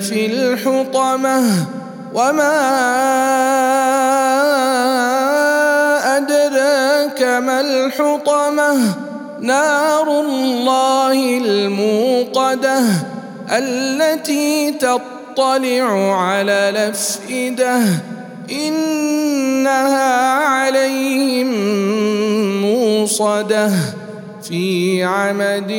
في الحطمة وما أدراك ما الحطمة؟ نار الله الموقدة التي تطلع على الأفئدة إنها عليهم موصدة في عمد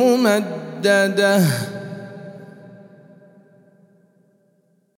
ممددة.